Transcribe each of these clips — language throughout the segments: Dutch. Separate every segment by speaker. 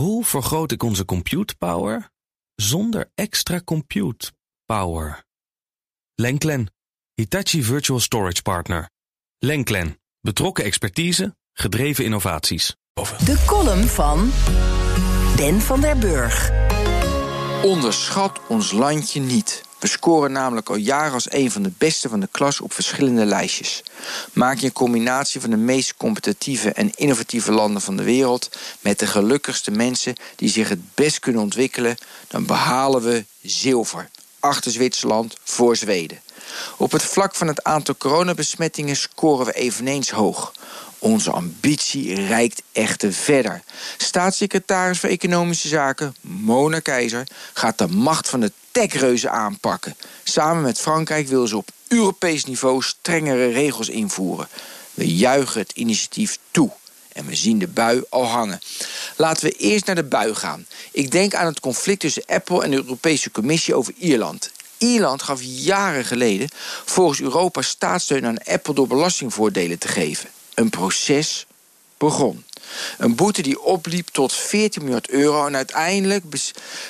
Speaker 1: Hoe vergroot ik onze compute power zonder extra compute power? Lenklen, Hitachi Virtual Storage Partner. Lenklen, betrokken expertise, gedreven innovaties.
Speaker 2: De column van Ben van der Burg.
Speaker 3: Onderschat ons landje niet. We scoren namelijk al jaren als een van de beste van de klas op verschillende lijstjes. Maak je een combinatie van de meest competitieve en innovatieve landen van de wereld met de gelukkigste mensen die zich het best kunnen ontwikkelen, dan behalen we zilver. Achter Zwitserland voor Zweden. Op het vlak van het aantal coronabesmettingen scoren we eveneens hoog. Onze ambitie reikt echter verder. Staatssecretaris voor Economische Zaken, Mona Keizer, gaat de macht van de techreuzen aanpakken. Samen met Frankrijk wil ze op Europees niveau strengere regels invoeren. We juichen het initiatief toe. En we zien de bui al hangen. Laten we eerst naar de bui gaan. Ik denk aan het conflict tussen Apple en de Europese Commissie over Ierland. Ierland gaf jaren geleden volgens Europa staatssteun aan Apple door belastingvoordelen te geven. Een proces begon. Een boete die opliep tot 14 miljard euro en uiteindelijk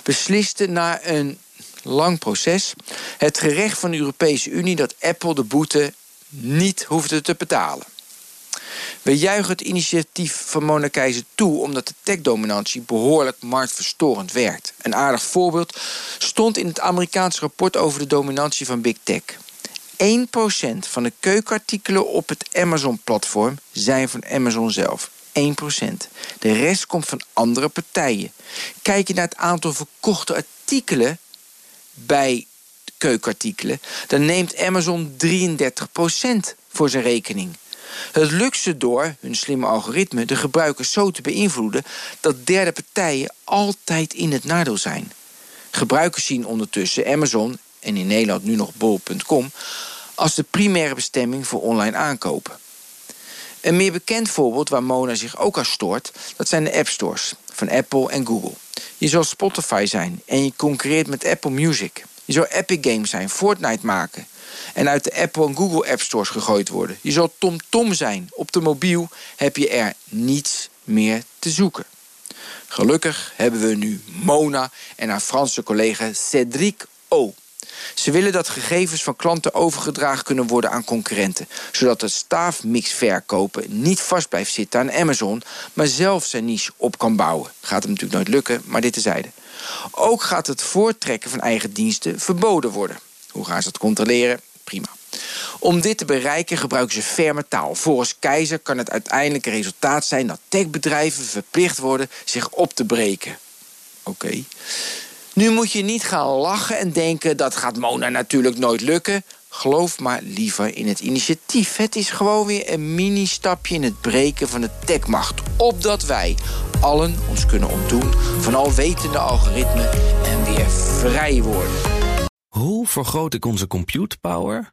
Speaker 3: besliste na een lang proces het gerecht van de Europese Unie dat Apple de boete niet hoefde te betalen. We juichen het initiatief van Mona Keizer toe omdat de techdominantie behoorlijk marktverstorend werkt. Een aardig voorbeeld stond in het Amerikaanse rapport over de dominantie van Big Tech. 1% van de keukenartikelen op het Amazon-platform zijn van Amazon zelf. 1%. De rest komt van andere partijen. Kijk je naar het aantal verkochte artikelen bij keukenartikelen, dan neemt Amazon 33% voor zijn rekening. Het lukt ze door hun slimme algoritme de gebruikers zo te beïnvloeden dat derde partijen altijd in het nadeel zijn. Gebruikers zien ondertussen Amazon en in Nederland nu nog bol.com als de primaire bestemming voor online aankopen. Een meer bekend voorbeeld waar Mona zich ook aan stoort, dat zijn de app stores van Apple en Google. Je zal Spotify zijn en je concurreert met Apple Music. Je zou Epic Games zijn, Fortnite maken en uit de Apple en Google App Stores gegooid worden. Je zal TomTom Tom zijn. Op de mobiel heb je er niets meer te zoeken. Gelukkig hebben we nu Mona en haar Franse collega Cédric O. Ze willen dat gegevens van klanten overgedragen kunnen worden aan concurrenten, zodat het staafmix verkopen niet vast blijft zitten aan Amazon, maar zelf zijn niche op kan bouwen. Gaat hem natuurlijk nooit lukken, maar dit tezijde. Ook gaat het voortrekken van eigen diensten verboden worden. Hoe gaan ze dat controleren? Prima. Om dit te bereiken gebruiken ze ferme taal. Volgens Keizer kan het uiteindelijke resultaat zijn dat techbedrijven verplicht worden zich op te breken. Oké. Nu moet je niet gaan lachen en denken dat gaat Mona natuurlijk nooit lukken. Geloof maar liever in het initiatief. Het is gewoon weer een mini-stapje in het breken van de techmacht. Opdat wij allen ons kunnen ontdoen van alwetende algoritmen en weer vrij worden.
Speaker 1: Hoe vergroot ik onze compute power